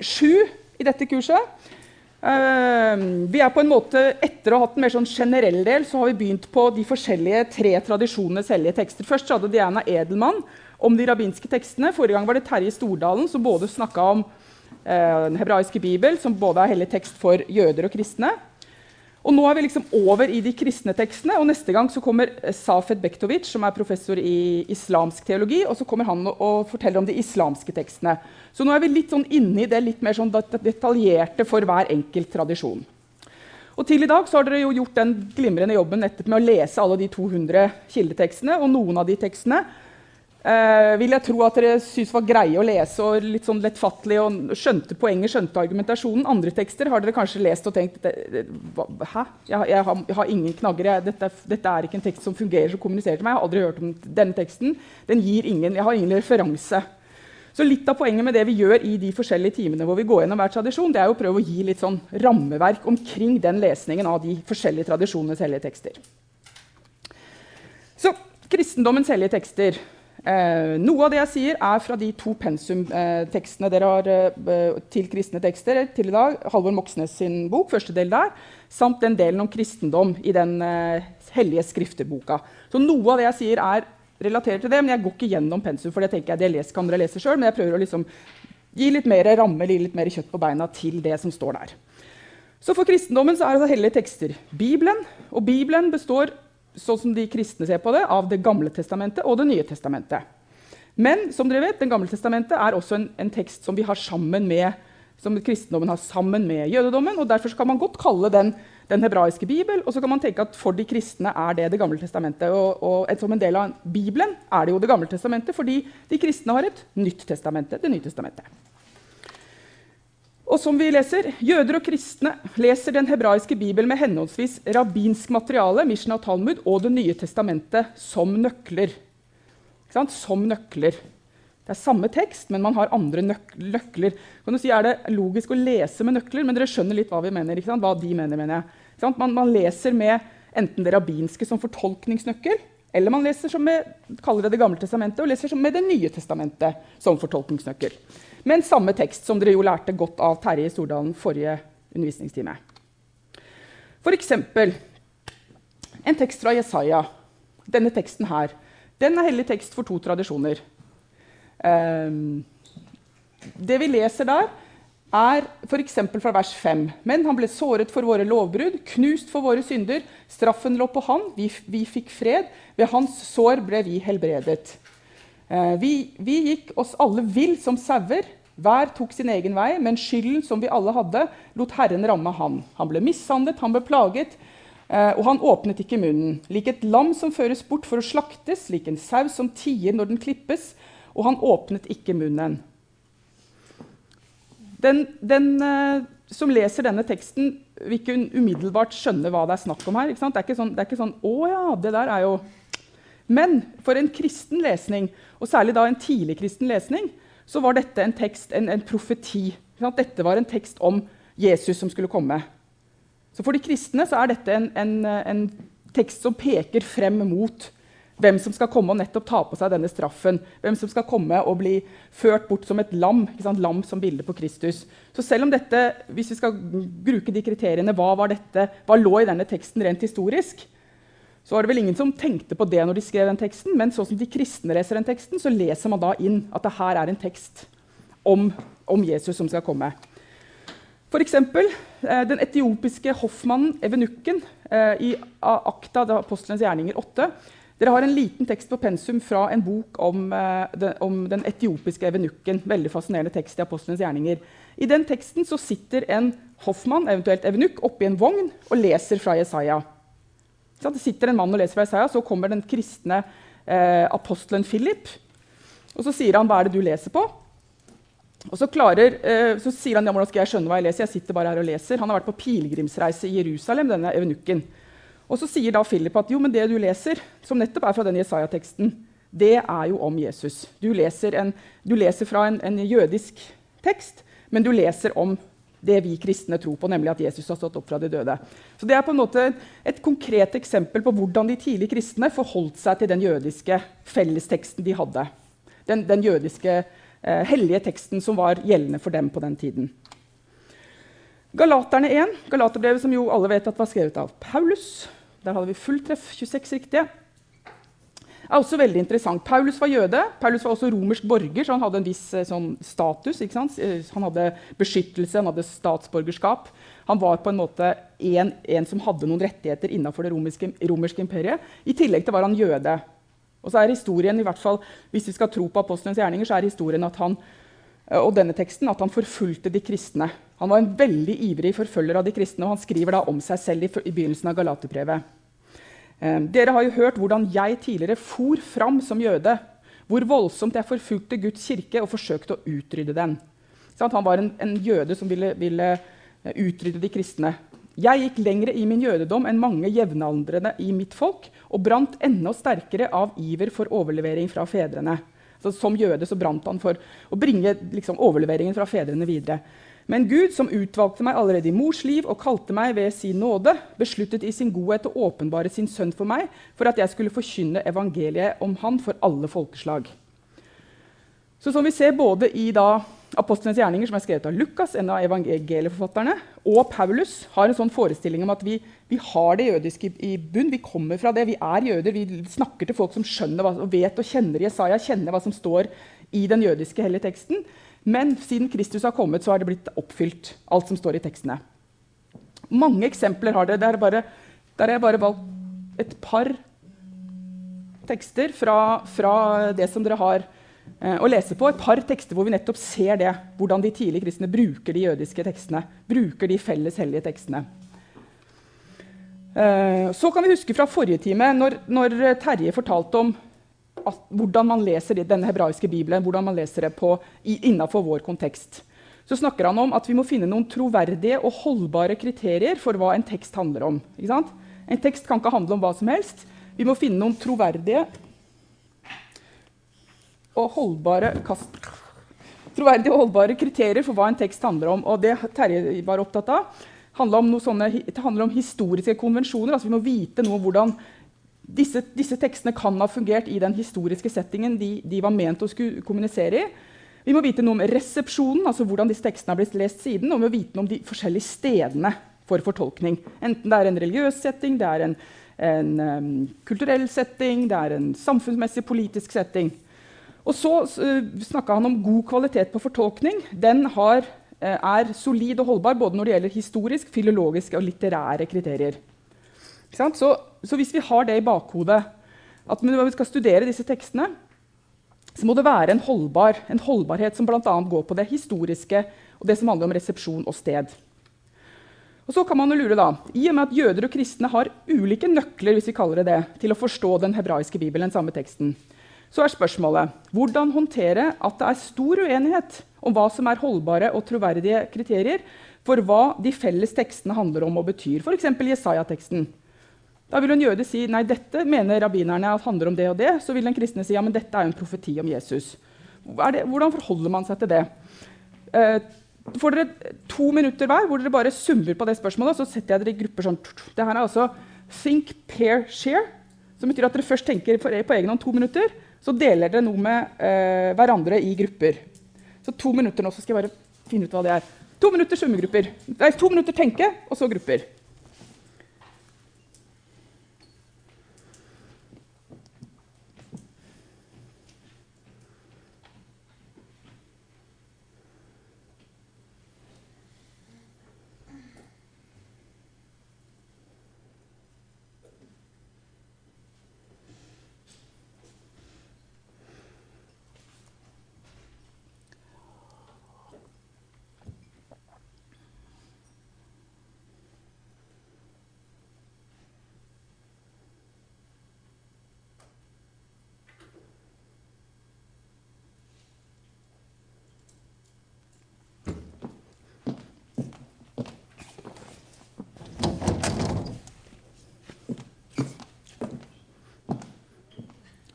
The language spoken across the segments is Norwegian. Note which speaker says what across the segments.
Speaker 1: sju i dette kurset. Uh, vi er på en måte, Etter å ha hatt en mer sånn generell del, så har vi begynt på de forskjellige tre tradisjonenes hellige tekster. Først hadde Diana Edelmann om de rabbinske tekstene. Forrige gang var det Terje Stordalen som både snakka om uh, den hebraiske bibel, som både er hellig tekst for jøder og kristne. Og nå er vi liksom over i de kristne tekstene, og neste gang så kommer Safed Bektovic, som er professor i islamsk teologi, og så kommer han og forteller om de islamske tekstene. Så nå er vi litt sånn inne i det litt mer sånn detaljerte for hver enkelt tradisjon. Og til i dag så har dere jo gjort den glimrende jobben med å lese alle de 200 kildetekstene, og noen av de tekstene eh, vil jeg tro at dere syntes var greie å lese og litt sånn lettfattelig og skjønte poenget, skjønte argumentasjonen. Andre tekster har dere kanskje lest og tenkt Hæ? Jeg, jeg, har, jeg har, ingen knagger. Jeg, dette, dette, er ikke en tekst som fungerer som kommuniserer til meg. Jeg har aldri hørt om denne teksten. Den gir ingen, jeg har ingen referanse. Så litt av poenget med det vi gjør i de forskjellige timene hvor vi går gjennom hver tradisjon, det er å prøve å gi litt sånn rammeverk omkring den lesningen av de forskjellige tradisjonenes hellige tekster. Så kristendommens hellige tekster. Eh, noe av det jeg sier, er fra de to pensumtekstene eh, dere har eh, til kristne tekster til i dag. Halvor Moxnes sin bok, første del der, samt den delen om kristendom i den eh, hellige skrifterboka. Så noe av det jeg sier, er relatert til det, men jeg går ikke gjennom pensum, for det tenker jeg det les, kan dere lese sjøl. Men jeg prøver å liksom gi litt mer ramme, gi litt mer kjøtt på beina til det som står der. Så For kristendommen så er det hellige tekster Bibelen. Og Bibelen består sånn som de kristne ser på det, av Det gamle testamentet og Det nye testamentet. Men som dere vet, Det gamle testamentet er også en, en, tekst som med som kristendommen har sammen med jødedommen. og Derfor kan man godt kalle den den hebraiske bibel. Og så kan man tenke at for de kristne er det Det gamle testamentet. Og, og som en del av Bibelen er det jo Det gamle testamentet, fordi de kristne har et nytt testamente, Det nye testamentet. Og som vi leser, Jøder og kristne leser den hebraiske bibelen med henholdsvis rabbinsk materiale Mishnah Talmud, og Det nye testamentet som nøkler. Som nøkler. Det er samme tekst, men man har andre nøk nøkler. Kan du si, Er det logisk å lese med nøkler? Men dere skjønner litt hva vi mener. Hva de mener, mener jeg. Man, man, leser med enten det rabbinske som fortolkningsnøkkel, eller man leser som med, kaller det Det gamle testamentet, og leser som med Det nye testamentet som fortolkningsnøkkel. Men samme tekst, som dere jo lærte godt av Terje Stordalen forrige undervisningstime. For eksempel en tekst fra Jesaja. Denne teksten her. Den er hellig tekst for to tradisjoner. Um, det vi leser der, er f.eks. fra vers 5. Men han ble såret for våre lovbrudd, knust for våre synder. Straffen lå på han, vi, vi fikk fred. Ved hans sår ble vi helbredet. Eh, vi, vi, gikk oss alle vill som sauer. Hver tok sin egen vei, men skylden som vi alle hadde, lot Herren ramme han. Han ble mishandlet, han ble plaget, eh, og han åpnet ikke munnen. Lik et lam som føres bort for å slaktes, lik en sau som tier når den klippes, og han åpnet ikke munnen. Den, den uh, som leser denne teksten, vil ikke umiddelbart skjønne hva det er snakk om her. Det er, sånn, det er ikke sånn 'Å ja, det der er jo' Men for en kristen lesning, og særlig da en tidlig kristen lesning, så var dette en tekst, en, en profeti. Dette var en tekst om Jesus som skulle komme. Så For de kristne så er dette en, en, en tekst som peker frem mot hvem som skal komme og nettopp ta på seg denne straffen. Hvem som skal komme og bli ført bort som et lam. Lam som bilde på Kristus. Så selv om dette, hvis vi skal bruke de kriteriene, hva, var dette, hva lå i denne teksten rent historisk, så var det vel ingen som tenkte på det når de skrev den teksten, men sånn som de kristne leser den teksten, så leser man da inn at det her er en tekst om, om Jesus som skal komme. F.eks. Eh, den etiopiske hoffmannen evenukken eh, i Akta, Apostelens gjerninger 8. Dere har en liten tekst på pensum fra en bok om, eh, den, om den etiopiske evenukken. Veldig fascinerende tekst i Apostelens gjerninger. I den teksten så sitter en hoffmann, eventuelt evenukk, oppi en vogn og leser fra Jesaja. Så det sitter en mann og leser fra Isaiah, så kommer den kristne eh, apostelen Philip. Og så sier han hva er det du leser på. Og så, klarer, eh, så sier han ja, hvordan skal jeg skjønne hva jeg leser. Jeg sitter bare her og leser. Han har vært på pilegrimsreise i Jerusalem. denne eunukken. Og så sier da Philip at jo, men det du leser, som nettopp er fra den Jesaja-teksten, det er jo om Jesus. Du leser, en, du leser fra en, en, jødisk tekst, men du leser om det vi kristne tror på, nemlig at Jesus har stått opp fra de døde. Så Det er på en måte et konkret eksempel på hvordan de tidlige kristne forholdt seg til den jødiske fellesteksten de hadde. Den, den jødiske eh, hellige teksten som var gjeldende for dem på den tiden. Galaterne 1, Galaterbrevet som jo alle vet at var skrevet av Paulus. Der hadde vi fulltreff, 26 riktige. Er også veldig interessant. Paulus var jøde. Paulus var også romersk borger, så han hadde en viss eh, sånn, status. Eh, han hadde beskyttelse, han hadde statsborgerskap. Han var på en måte en, en som hadde noen rettigheter innenfor det romerske, romerske imperiet. I tillegg til var han jøde. Og så er historien, i hvert fall, Hvis vi skal tro på apostelens gjerninger, så er historien at han, eh, og denne teksten at han forfulgte de kristne. Han var en veldig ivrig forfølger av de kristne, og han skriver da om seg selv i, i begynnelsen av Galaterbrevet. Eh, dere har jo hørt hvordan jeg tidligere for fram som jøde. Hvor voldsomt jeg forfulgte Guds kirke og forsøkte å utrydde den. Han var en, en jøde som ville, ville, eh, utrydde de kristne. Jeg gikk lengre i min jødedom enn mange jevnaldrende i mitt folk og brant enda sterkere av iver for overlevering fra fedrene. Så som jøde brant han for å bringe liksom, overleveringen fra fedrene videre. Men Gud, som utvalgte meg allerede i mors liv og kalte meg ved sin nåde, besluttet i sin godhet å åpenbare sin sønn for meg, for at jeg skulle forkynne evangeliet om han for alle folkeslag. Så som vi ser både i da, Apostlenes gjerninger, som er skrevet av Lukas, en av evangelieforfatterne, og Paulus, har en sånn forestilling om at vi, vi har det jødiske i, bunn. Vi kommer fra det. Vi er jøder. Vi snakker til folk som skjønner hva, og vet og kjenner Jesaja, kjenner hva som står i den jødiske hellige teksten. Men siden Kristus har kommet, så har det blitt oppfylt, alt som står i tekstene. Mange eksempler har det. Der, bare, der har jeg bare valgt et par tekster fra, fra det som dere har eh, å lese på. Et par tekster hvor vi nettopp ser det, hvordan de tidlige kristne bruker de jødiske tekstene. Bruker de felles hellige tekstene. Eh, så kan vi huske fra forrige time, når, når Terje fortalte om hvordan man leser denne hebraiske bibelen hvordan man leser det på, i, innenfor vår kontekst. Så snakker han om at vi må finne noen troverdige og holdbare kriterier for hva en tekst handler om. En tekst kan ikke handle om hva som helst. Vi må finne noen troverdige og holdbare kast, troverdige og holdbare kriterier for hva en tekst handler om. Og det Terje var opptatt av, handler om, sånne, det handler om historiske konvensjoner. altså Vi må vite noe om hvordan disse, disse, tekstene kan ha fungert i den historiske settingen de, de, var ment å skulle kommunisere i. Vi må vite noe om resepsjonen, altså hvordan disse tekstene har blitt lest siden, og vi må vite noe om de forskjellige stedene for fortolkning. Enten det er en religiøs setting, det er en, en um, kulturell setting, det er en samfunnsmessig politisk setting. Og så uh, snakka han om god kvalitet på fortolkning. Den har, uh, er solid og holdbar både når det gjelder historisk, filologiske og litterære kriterier. Så, så, hvis vi har det i bakhodet, at når vi skal studere disse tekstene, så må det være en, holdbar, en holdbarhet som bl.a. går på det historiske og det som handler om resepsjon og sted. Og så kan man jo lure da, I og med at jøder og kristne har ulike nøkler hvis vi kaller det det, til å forstå den hebraiske bibelen, den samme teksten, så er spørsmålet hvordan håndtere at det er stor uenighet om hva som er holdbare og troverdige kriterier for hva de felles tekstene handler om og betyr, f.eks. Jesaja-teksten. Da vil en jøde si nei, dette mener rabbinerne at handler om det og det. Så vil en kristne si ja, men dette er jo en profeti om Jesus. Hvordan forholder man seg til det? Eh, får dere to minutter hver hvor dere bare summer på det spørsmålet. Så setter jeg dere i grupper sånn. Det her er altså think, pair, share. Som betyr at dere først tenker på egen hånd to minutter. Så deler dere noe med eh, hverandre i grupper. Så to minutter nå, så skal jeg bare finne ut hva det er. To minutter summegrupper. Nei, to minutter tenke, og så grupper.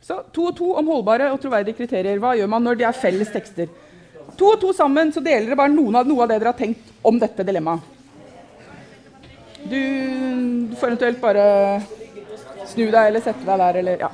Speaker 1: Så to og to om holdbare og troverdige kriterier. Hva gjør man når de er felles tekster? To og to sammen, så deler dere bare noen av, noe av det dere har tenkt om dette dilemmaet. Du, du får eventuelt bare snu deg eller sette deg der, eller ja.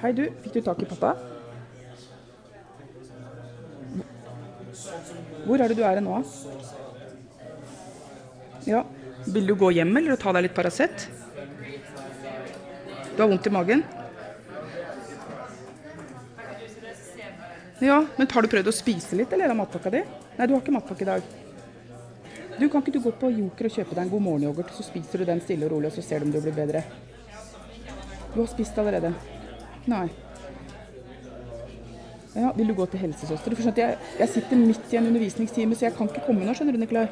Speaker 1: Hei, du. Fikk du tak i pappa? Hvor er det du er nå? Ja. Vil du gå hjem eller ta deg litt Paracet? Du har vondt i magen? Ja, men har du prøvd å spise litt eller av matpakka di? Nei, du har ikke matpakke i dag. Du, Kan ikke du gå på Joker og kjøpe deg en god morgenyoghurt, så spiser du den stille og rolig, og så ser du om du blir bedre? Du har spist allerede. Nei. Ja, Vil du gå til helsesøster? For jeg, jeg sitter midt i en undervisningstime, så jeg kan ikke komme nå, skjønner du, Nikolai.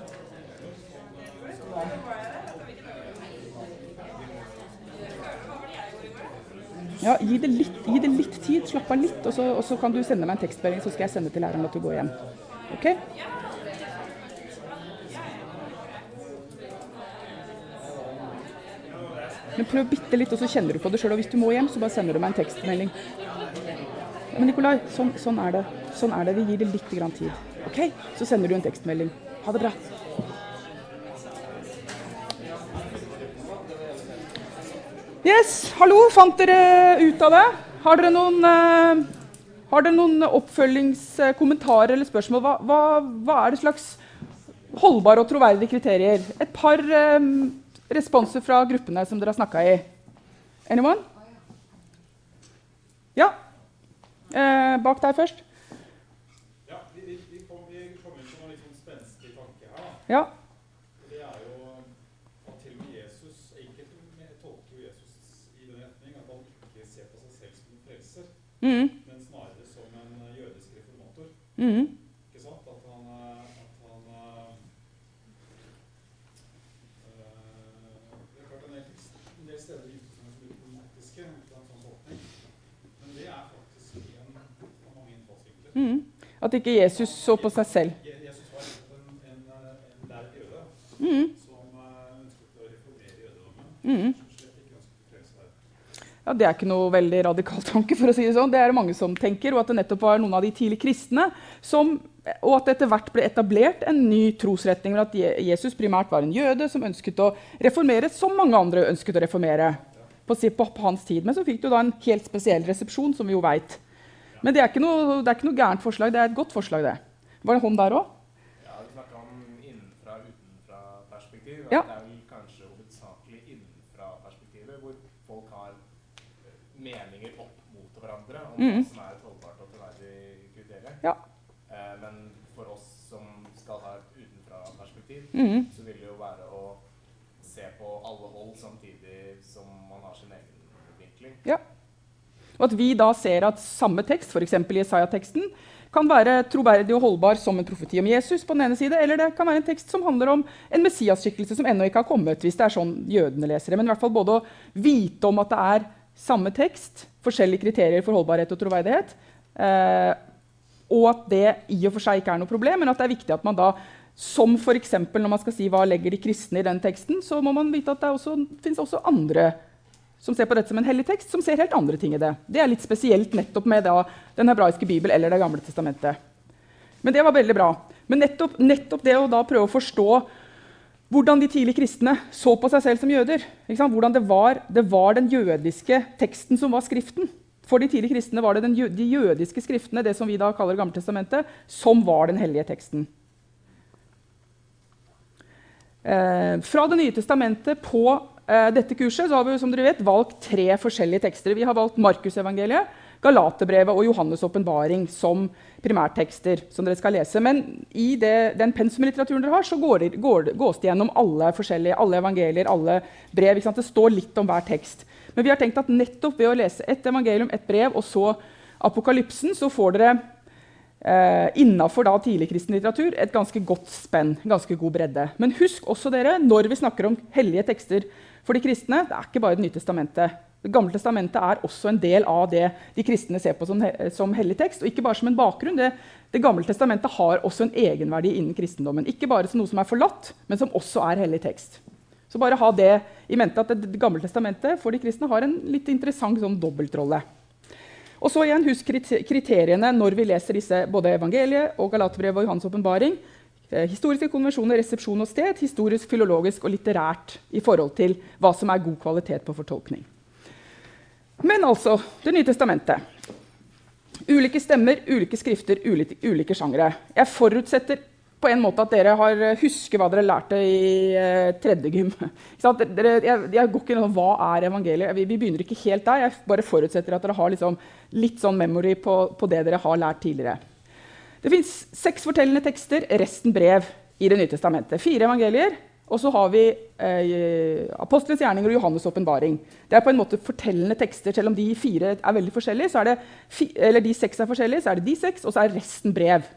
Speaker 1: Ja, gi det, litt, gi det litt tid. Slapp av litt, og så, og så, kan du sende meg en tekstmelding, så skal jeg sende til læreren at du går hjem. Ok? Men prøv bitte litt, og så kjenner du på det sjøl. Og hvis du må hjem, så bare sender du meg en tekstmelding. Men Nikolai, sånn, sånn, er det. Sånn er det. Vi gir det litt tid. Ok? Så sender du en tekstmelding. Ha det bra. Yes, hallo, fant dere ut av det? Har dere noen, uh, har dere noen oppfølgingskommentarer eller spørsmål? Hva, hva, hva, er det slags holdbare og troverdige kriterier? Et par um, responser fra gruppene som dere har snakka i. Anyone? Ja? Eh, bak deg først.
Speaker 2: Ja, vi, vi, kom, vi kom inn på en litt sånn spenstig tanke her.
Speaker 1: Ja.
Speaker 2: Mm. Men snarere som en eh, jødisk reformator. Mm. Ikke sant? At han, eh, at han uh, Det er klart en del, en del steder i Gifte som er litt problematiske. Sånn Men det er faktisk en av mange innfallsvinkler.
Speaker 1: Mm. At ikke Jesus så på seg selv.
Speaker 2: Jesus var en, en, jøde
Speaker 1: mm.
Speaker 2: som ønsket å reformere jødedommen.
Speaker 1: Mm. Ja, Det er ikke noe veldig radikal tanke, for å si det sånn. Det er det mange som tenker. Og at det nettopp var noen av de tidlige kristne som og at det etter hvert ble etablert en ny trosretning. At Jesus primært var en jøde som ønsket å reformere som mange andre ønsket å reformere. på, på hans tid, Men så fikk du da en helt spesiell resepsjon, som vi jo veit. Men det er, ikke noe, det er ikke noe gærent forslag. Det er et godt forslag, det. Var det hånd der òg?
Speaker 3: Ja, du snakka om innenfra-utenfra-perspektiv.
Speaker 1: Ja.
Speaker 3: Det er vel kanskje hovedsakelig innenfra-perspektivet, hvor folk har meninger opp mot hverandre om mm. hva som er et holdbart og troverdig kriterium.
Speaker 1: Ja.
Speaker 3: Eh, men for oss som skal ha et utenfra-perspektiv,
Speaker 1: mm.
Speaker 3: så vil det jo være å se på alle hold samtidig som man har sin egen vinkling.
Speaker 1: Ja. Og at vi da ser at samme tekst, f.eks. i Isaiah-teksten, kan være troverdig og holdbar som en profeti om Jesus, på den ene side, eller det kan være en tekst som handler om en Messias-skikkelse som ennå ikke har kommet. hvis det er sånn jødene leser det. Men i hvert fall både å vite om at det er samme tekst, forskjellige kriterier for holdbarhet og troverdighet. Eh, og at det i og for seg ikke er noe problem, men at det er viktig at man da som f.eks. når man skal si hva legger de kristne i den teksten, så må man vite at det også, finnes også andre som ser på dette som en hellig tekst, som ser helt andre ting i det. Det er litt spesielt nettopp med da, den hebraiske bibel eller Det gamle testamentet. Men det var veldig bra. Men nettopp, nettopp det å da prøve å forstå hvordan de tidlige kristne så på seg selv som jøder. Hvordan det var, det var, den jødiske teksten som var Skriften. For de tidlige kristne var det den, de jødiske skriftene det som vi da kaller Gammeltestamentet, som var den hellige teksten. Eh, fra Det nye testamentet på dette kurset har vi som dere vet, valgt tre forskjellige tekster. Vi har valgt Markusevangeliet, Galaterbrevet og Johannes' åpenbaring som primærtekster. som dere skal lese. Men i det, den pensumlitteraturen dere har, så går går, gås det gjennom alle alle evangelier, alle brev. Det står litt om hver tekst. Men vi har tenkt at nettopp ved å lese ett evangelium, ett brev, og så apokalypsen, så får dere eh, innafor tidlig kristen litteratur et ganske godt spenn. ganske god bredde. Men husk også dere, når vi snakker om hellige tekster for de kristne, det er ikke bare Det nye testamentet. Det gamle testamentet er også en del av det de kristne ser på som, som hellig tekst. Og ikke bare som en bakgrunn. Det, det, gamle testamentet har også en egenverdi innen kristendommen. Ikke bare som noe som er forlatt, men som også er hellig tekst. Så bare ha det i mente at Det, gamle testamentet for de kristne har en litt interessant sånn dobbeltrolle. Og så igjen, Husk kriteriene når vi leser disse, både evangeliet og Galaterbrevet og Johans åpenbaring. Eh, historiske konvensjoner, resepsjon og sted, historisk, filologisk og litterært i forhold til hva som er god kvalitet på fortolkning. Men altså Det nye testamentet. Ulike stemmer, ulike skrifter, ulike, ulike sjangere. Jeg forutsetter på en måte at dere har eh, husker hva dere lærte i eh, tredje gym. Dere, jeg, jeg, går ikke inn Hva er evangeliet? Vi, vi, begynner ikke helt der. Jeg bare forutsetter at dere har liksom, litt sånn memory på, på, det dere har lært tidligere. Det fins seks fortellende tekster, resten brev i Det nye testamentet. Fire evangelier, og så har vi eh, Apostelens gjerninger og Johannes' åpenbaring. Det er på en måte fortellende tekster. Selv om de fire er veldig forskjellige, så er det fi, eller de seks er forskjellige, så er det de seks, og så er resten brev.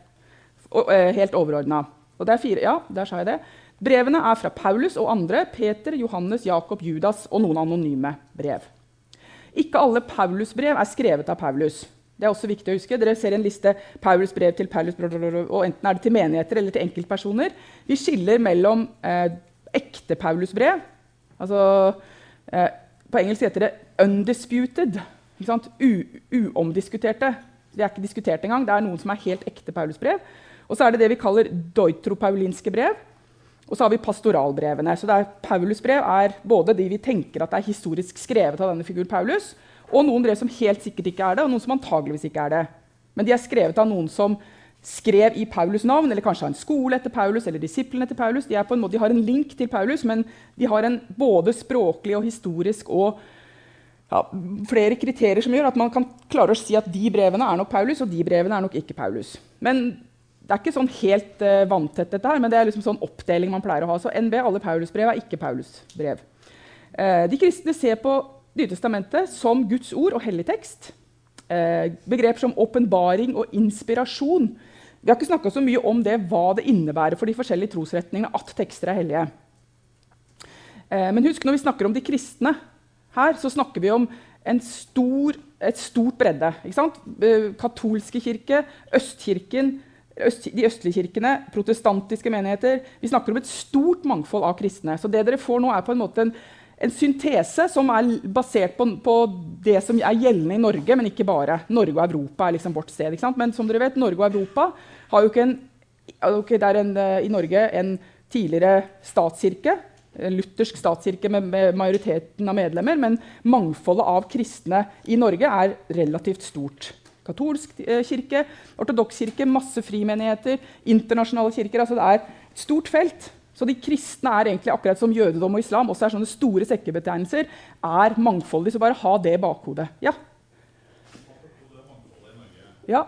Speaker 1: Og, eh, helt overordna. Er ja, der sa jeg det. Brevene er fra Paulus og andre. Peter, Johannes, Jakob, Judas og noen anonyme brev. Ikke alle Paulus-brev er skrevet av Paulus. Det er også viktig å huske. Dere ser en liste Paulus brev til Paulus, og enten er det til menigheter eller til enkeltpersoner. Vi skiller mellom eh, ekte Paulus-brev altså, eh, På engelsk heter det 'undisputed'. Uomdiskuterte. De er ikke diskutert engang. Det er noen som er helt ekte Paulus-brev. Og så er det det vi kaller deutropaulinske brev. Og så har vi pastoralbrevene. Så det er Paulus-brev er både de vi tenker at er historisk skrevet av denne figur Paulus, og noen brev som helt sikkert ikke er det, og noen som antageligvis ikke er det. Men de er skrevet av noen som skrev i Paulus' navn, eller kanskje har en skole etter Paulus, eller disiplene etter Paulus. De, en måte, de, har en link til Paulus, men de har en både språklig og historisk og ja, flere kriterier som gjør at man kan klare å si at de brevene er nok Paulus, og de brevene er nok ikke Paulus. Men det er ikke sånn helt uh, vanntett, dette her, men det er liksom sånn oppdeling man pleier å ha. Så NB, alle Paulusbrev, er ikke Paulusbrev. Uh, de kristne ser på Nytestamentet som Guds ord og hellig tekst. Eh, begrep som åpenbaring og inspirasjon. Vi har ikke snakka så mye om det, hva det innebærer for de forskjellige trosretningene at tekster er hellige. Eh, men husk, når vi snakker om de kristne her, så snakker vi om stor, et stort bredde. Eh, katolske kirke, Østkirken, øst, de østlige kirkene, protestantiske menigheter. Vi snakker om et stort mangfold av kristne. Så det dere får nå, er på en måte en en syntese som er basert på, på, det som er gjeldende i Norge, men ikke bare. Norge og Europa er liksom vårt sted. Men som dere vet, Norge og Europa har jo ikke en, okay, Det er en, eh, i Norge en tidligere statskirke, en luthersk statskirke med, med, majoriteten av medlemmer, men mangfoldet av kristne i Norge er relativt stort. Katolsk eh, kirke, ortodoks kirke, masse frimenigheter, internasjonale kirker. altså Det er et stort felt. Så de kristne er egentlig akkurat som jødedom og islam også er sånne store sekkebetegnelser, er mangfoldige. Så bare ha det i bakhodet. Ja? Ja.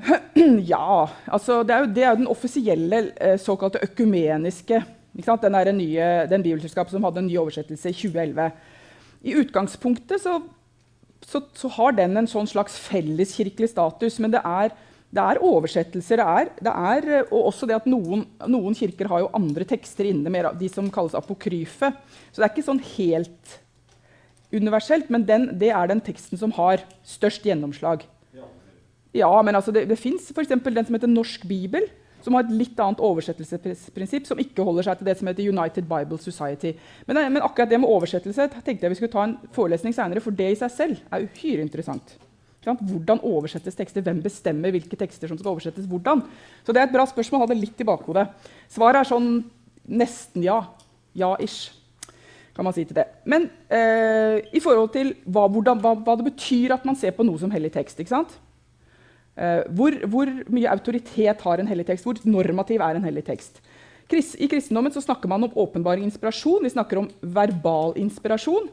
Speaker 1: Ja, altså det er jo, det er jo den offisielle eh, såkalte økumeniske Den, nye, den bibelselskapet som hadde en ny oversettelse i 2011. I utgangspunktet så, så, så, har den en sånn slags felleskirkelig status, men det er, det er oversettelser. Det er, det er, og også det at noen, noen, kirker har jo andre tekster inne, mer, de som kalles apokryfe. Så det er ikke sånn helt universelt, men den, det er den teksten som har størst gjennomslag. Ja, men altså det, det fins f.eks. den som heter Norsk bibel som har et litt annet oversettelsesprinsipp, som ikke holder seg til det som heter United Bible Society. Men, men, akkurat det med oversettelse tenkte jeg vi skulle ta en forelesning senere, for det i seg selv er uhyre interessant. Hvordan oversettes tekster? Hvem bestemmer hvilke tekster som skal oversettes hvordan? Så det er et bra spørsmål. Ha det litt i bakhodet. Svaret er sånn nesten ja. Ja-ish, kan man si til det. Men eh, i forhold til hva, hvordan, hva, hva, det betyr at man ser på noe som hellig tekst. ikke sant? Uh, hvor, hvor, mye autoritet har en hellig tekst? Hvor normativ er en hellig tekst? I kristendommen snakker man om åpenbar inspirasjon. Vi snakker om verbal inspirasjon.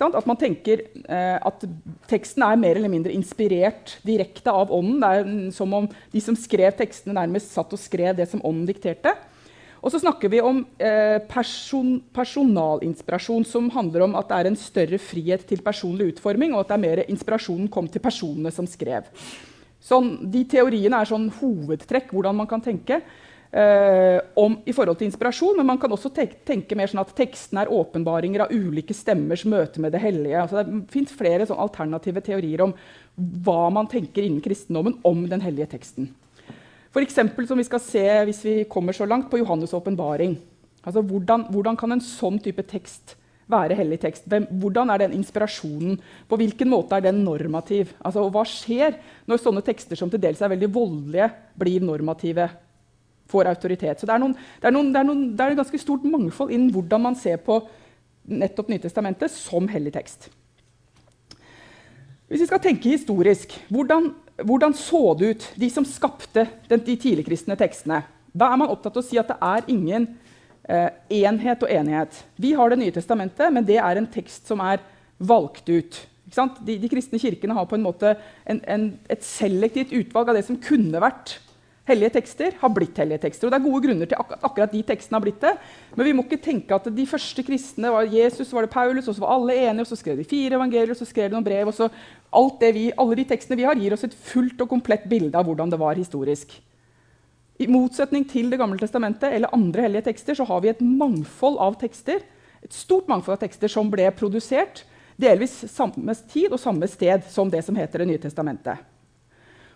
Speaker 1: At man tenker uh, at teksten er mer eller mindre inspirert direkte av ånden. Det er som om de som skrev tekstene, nærmest satt og skrev det som ånden dikterte. Og så snakker vi om eh, person, personalinspirasjon, som handler om at det er en større frihet til personlig utforming, og at det er mer inspirasjonen kom til personene som skrev. Sånn, de teoriene er sånn hovedtrekk hvordan man kan tenke eh, om, i forhold til inspirasjon. Men man kan også tenke, tenke mer sånn at teksten er åpenbaringer av ulike stemmers møte med det hellige. Altså, det fins flere sånn alternative teorier om hva man tenker innen kristendommen om den hellige teksten. Eksempel, som vi skal se hvis vi kommer så langt, på Johannes' åpenbaring. Altså, hvordan, hvordan, kan en sånn type tekst være hellig tekst? Hvem, hvordan er den inspirasjonen? På hvilken måte er den normativ? Altså, og hva skjer når sånne tekster som til dels er veldig voldelige, blir normative? Får autoritet. Så det er, noen, det, er noen, det, er noen, det er et ganske stort mangfold innen hvordan man ser på nettopp Nytestamentet som hellig tekst. Hvis vi skal tenke historisk, hvordan, hvordan så det ut, de som skapte de tidligkristne tekstene? Da er man opptatt av å si at det er ingen eh, enhet og enighet. Vi har Det nye testamentet, men det er en tekst som er valgt ut. De, de, kristne kirkene har på en måte en, en, et selektivt utvalg av det som kunne vært hellige tekster, har blitt hellige tekster. Og Det er gode grunner til ak akkurat de tekstene har blitt det. Men vi må ikke tenke at de første kristne var Jesus, så var det Paulus, og så var alle enige, og så skrev de fire evangelier, og så skrev de noen brev. og så alt det vi, Alle de tekstene vi har, gir oss et fullt og komplett bilde av hvordan det var historisk. I motsetning til Det gamle testamentet eller andre hellige tekster så har vi et mangfold av tekster, et stort mangfold av tekster som ble produsert delvis samme tid og samme sted som det som heter Det nye testamentet.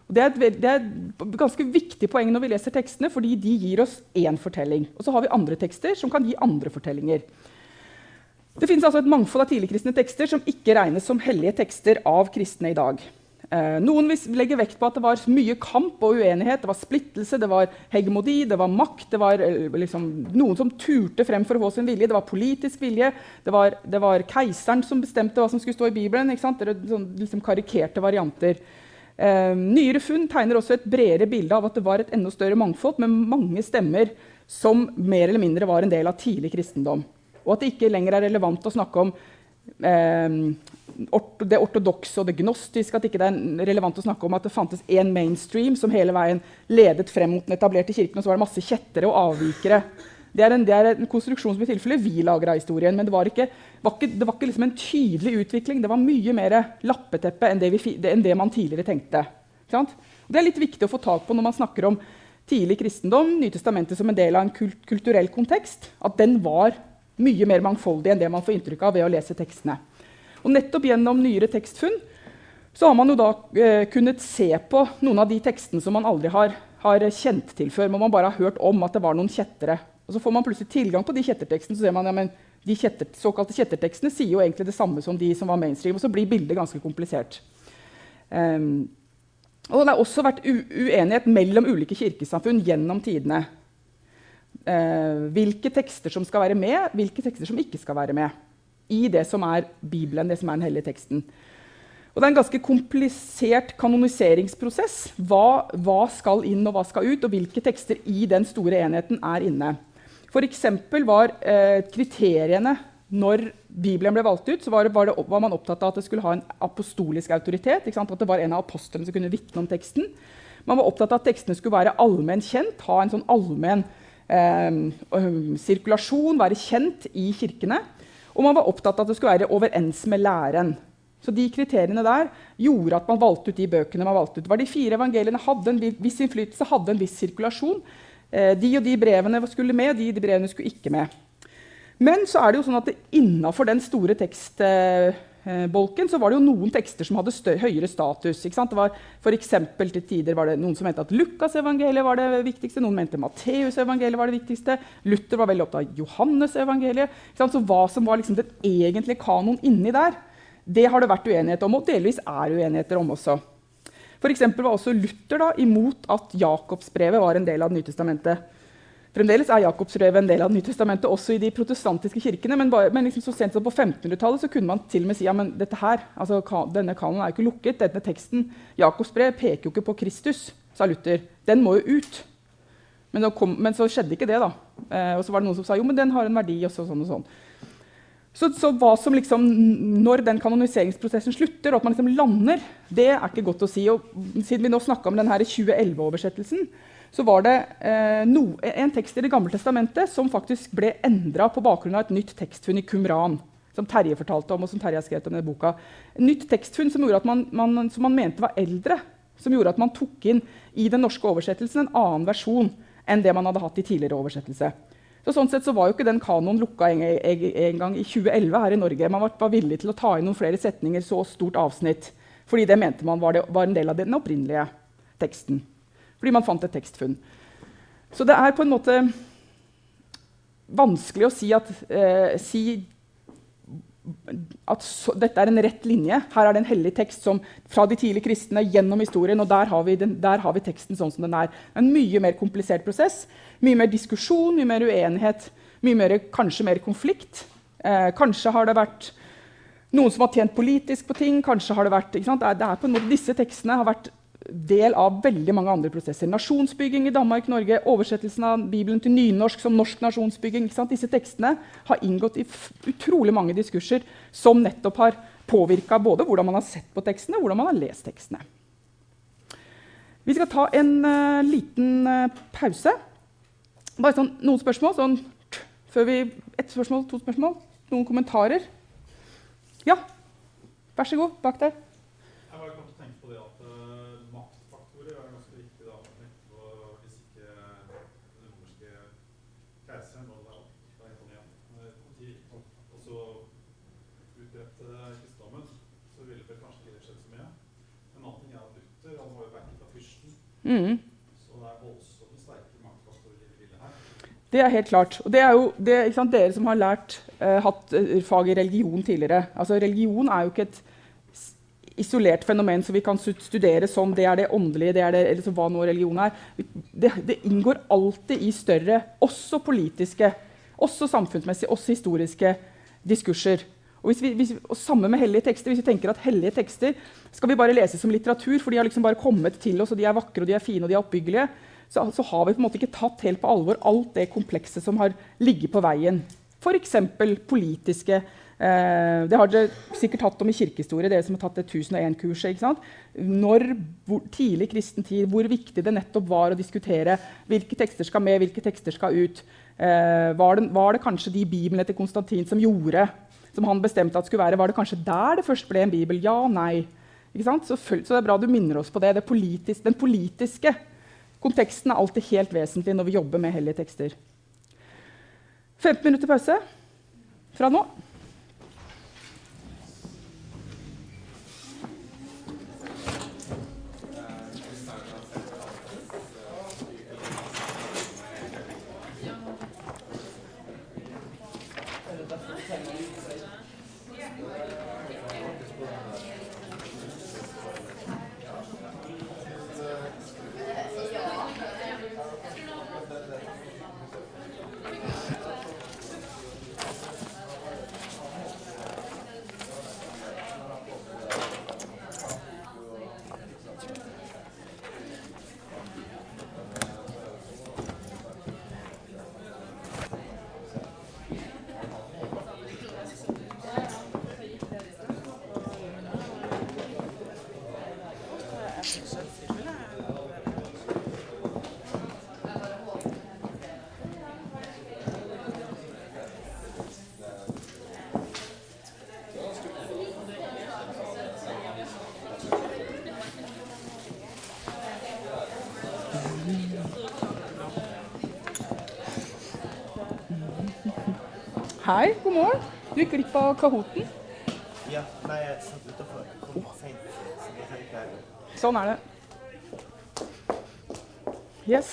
Speaker 1: Og det, er et, det er et ganske viktig poeng når vi leser tekstene, fordi de gir oss én fortelling. Og så har vi andre tekster som kan gi andre fortellinger. Det finnes altså et mangfold av tidligkristne tekster som ikke regnes som hellige tekster av kristne i dag. Eh, noen legger vekt på at det var mye kamp og uenighet. Det var splittelse, det var hegemodi, det var makt. Det var eh, liksom, noen som turte frem for å få sin vilje. Det var politisk vilje. Det var, det var keiseren som bestemte hva som skulle stå i Bibelen. Det er sånn, liksom karikerte varianter. Eh, nyere funn tegner også et bredere bilde av at det var et enda større mangfold med mange stemmer som mer eller mindre var en del av tidlig kristendom. Og at det ikke lenger er relevant å snakke om eh, det ortodokse og det gnostiske. At det ikke er relevant å snakke om at det fantes én mainstream som hele veien ledet frem mot den etablerte kirken, og så var det masse kjettere og avvikere. Det er en, det er en konstruksjon som i tilfelle vi lager av historien. Men det var ikke, var ikke, det var ikke liksom en tydelig utvikling. Det var mye mer lappeteppe enn det, vi, enn det man tidligere tenkte. Det er litt viktig å få tak på når man snakker om tidlig kristendom, Nytestamentet som en del av en kult, kulturell kontekst. At den var mye mer mangfoldig enn det man får inntrykk av ved å lese tekstene. Og nettopp gjennom nyere tekstfunn så har man jo da eh, kunnet se på noen av de tekstene som man aldri har, har, kjent til før. Men man bare har hørt om at det var noen kjettere. Og så får man plutselig tilgang på de kjettertekstene, så ser man ja, men de kjetter, såkalte kjettertekstene sier jo egentlig det samme som de som var mainstream. Og så blir bildet ganske komplisert. Um, og det har også vært uenighet mellom ulike kirkesamfunn gjennom tidene. Uh, hvilke tekster som skal være med, hvilke tekster som ikke skal være med i det som er Bibelen, det som er den hellige teksten. Og Det er en ganske komplisert kanoniseringsprosess. Hva, hva, skal inn og hva skal ut, og hvilke tekster i den store enheten er inne. F.eks. var eh, kriteriene når Bibelen ble valgt ut, så var, det, var, det, var, man opptatt av at det skulle ha en apostolisk autoritet. At det var en av apostlene som kunne vitne om teksten. Man var opptatt av at tekstene skulle være allmenn kjent, ha en sånn allmenn eh, sirkulasjon, være kjent i kirkene. Og man var opptatt av at det skulle være overens med læren. Så de kriteriene der gjorde at man valgte ut de bøkene man valgte ut. Var de fire evangeliene hadde en viss innflytelse, hadde en viss sirkulasjon. Eh, de og de brevene skulle med, de, de brevene skulle ikke med. Men så er det jo sånn at innafor den store tekst... Eh, bolken, så var det jo noen tekster som hadde større, høyere status. Ikke sant? Det var for eksempel, til tider var det noen som mente at Lukasevangeliet var det viktigste. Noen mente Matteusevangeliet var det viktigste. Luther var veldig opptatt av Johannesevangeliet. Så hva som var liksom den egentlige kanoen inni der, det har det vært uenighet om, og delvis er uenigheter om også. For var også Luther da, imot at Jakobsbrevet var en del av Det nye testamentet. Fremdeles er Jakobsrevet en del av Nytestamentet, også i de protestantiske kirkene. Men, bare, men liksom så sent som på 1500-tallet kunne man til og med si ja, dette her, altså, denne kanonen er jo ikke lukket. Denne teksten, Jakobsbrev, peker jo ikke på Kristus, sa Luther. Den må jo ut. Men, kom, men så skjedde ikke det. da. Eh, og så var det noen som sa jo, men den har en verdi. og sånn og sånn. Så, så, liksom, Når den kanoniseringsprosessen slutter, og at man liksom lander, det er ikke godt å si. Og siden vi nå snakka om denne 2011-oversettelsen, så var det eh, no, en tekst i Det gamle testamentet som faktisk ble endra på bakgrunn av et nytt tekstfunn i Kumran. Som Terje fortalte om, og som Terje har skrevet om i boka. En nytt tekstfunn som, man, man, som man mente var eldre. Som gjorde at man tok inn i den norske oversettelsen en annen versjon enn det man hadde hatt i tidligere oversettelse. Så sånn sett så var jo ikke den kanoen lukka en, en, en, gang i 2011 her i Norge. Man var, var, villig til å ta inn noen flere setninger, så stort avsnitt, fordi det mente man var, det, var en del av den opprinnelige teksten. Fordi man fant et tekstfunn. Så det er på en måte vanskelig å si, at, eh, si at så, dette er en rett linje. Her er det en hellig tekst som, fra de tidlige kristne gjennom historien. og der har, den, der har, vi teksten sånn som den er. En mye mer komplisert prosess. Mye mer diskusjon, mye mer uenighet, mye mer, kanskje mer konflikt. Eh, kanskje har det vært noen som har tjent politisk på ting. kanskje har det vært, det er, det er på en måte, Disse tekstene har vært del av veldig mange andre prosesser. Nasjonsbygging i Danmark, Norge, oversettelsen av Bibelen til nynorsk som norsk nasjonsbygging. Disse tekstene har inngått i utrolig mange diskurser som nettopp har påvirka både hvordan man har sett på tekstene og hvordan man har lest tekstene. Vi skal ta en uh, liten uh, pause. Bare sånn, noen spørsmål sånn, før vi, Ett spørsmål, to spørsmål? Noen kommentarer? Ja, vær så god, bak der. Mm. det er helt klart. Og det er jo det, sant, dere som har lært, eh, hatt faget fag i religion tidligere. Altså, religion er jo ikke et isolert fenomen som vi kan studere som det er det åndelige, det er det, eller hva nå religion er. Det, det, inngår alltid i større, også politiske, også samfunnsmessige, også historiske diskurser. Og, hvis vi, hvis, og Samme med hellige tekster. Hvis vi tenker at hellige tekster skal vi bare lese som litteratur, for de har liksom bare kommet til oss, og de er vakre og de er fine og de er oppbyggelige, så, så har vi på en måte ikke tatt helt på alvor alt det komplekse som har ligget på veien. F.eks. politiske eh, Det har dere sikkert hatt om i kirkehistorie, dere som har tatt det 1001-kurset. Når hvor, Tidlig kristen tid, hvor viktig det nettopp var å diskutere hvilke tekster skal med, hvilke tekster skal ut. Eh, var, det, var, det, kanskje de biblene til Konstantin som gjorde som han bestemte at skulle være, var det kanskje der det først ble en bibel? Ja, nei. Så, så, det er bra du minner oss på det. det politis den politiske konteksten er alltid helt vesentlig når vi jobber med hellige tekster. 15 minutter pause fra nå. Hei, god morgen. Du gikk glipp av Kahooten.
Speaker 4: Ja, nei, jeg satt utafor. Kom seint.
Speaker 1: Sånn er det. Yes.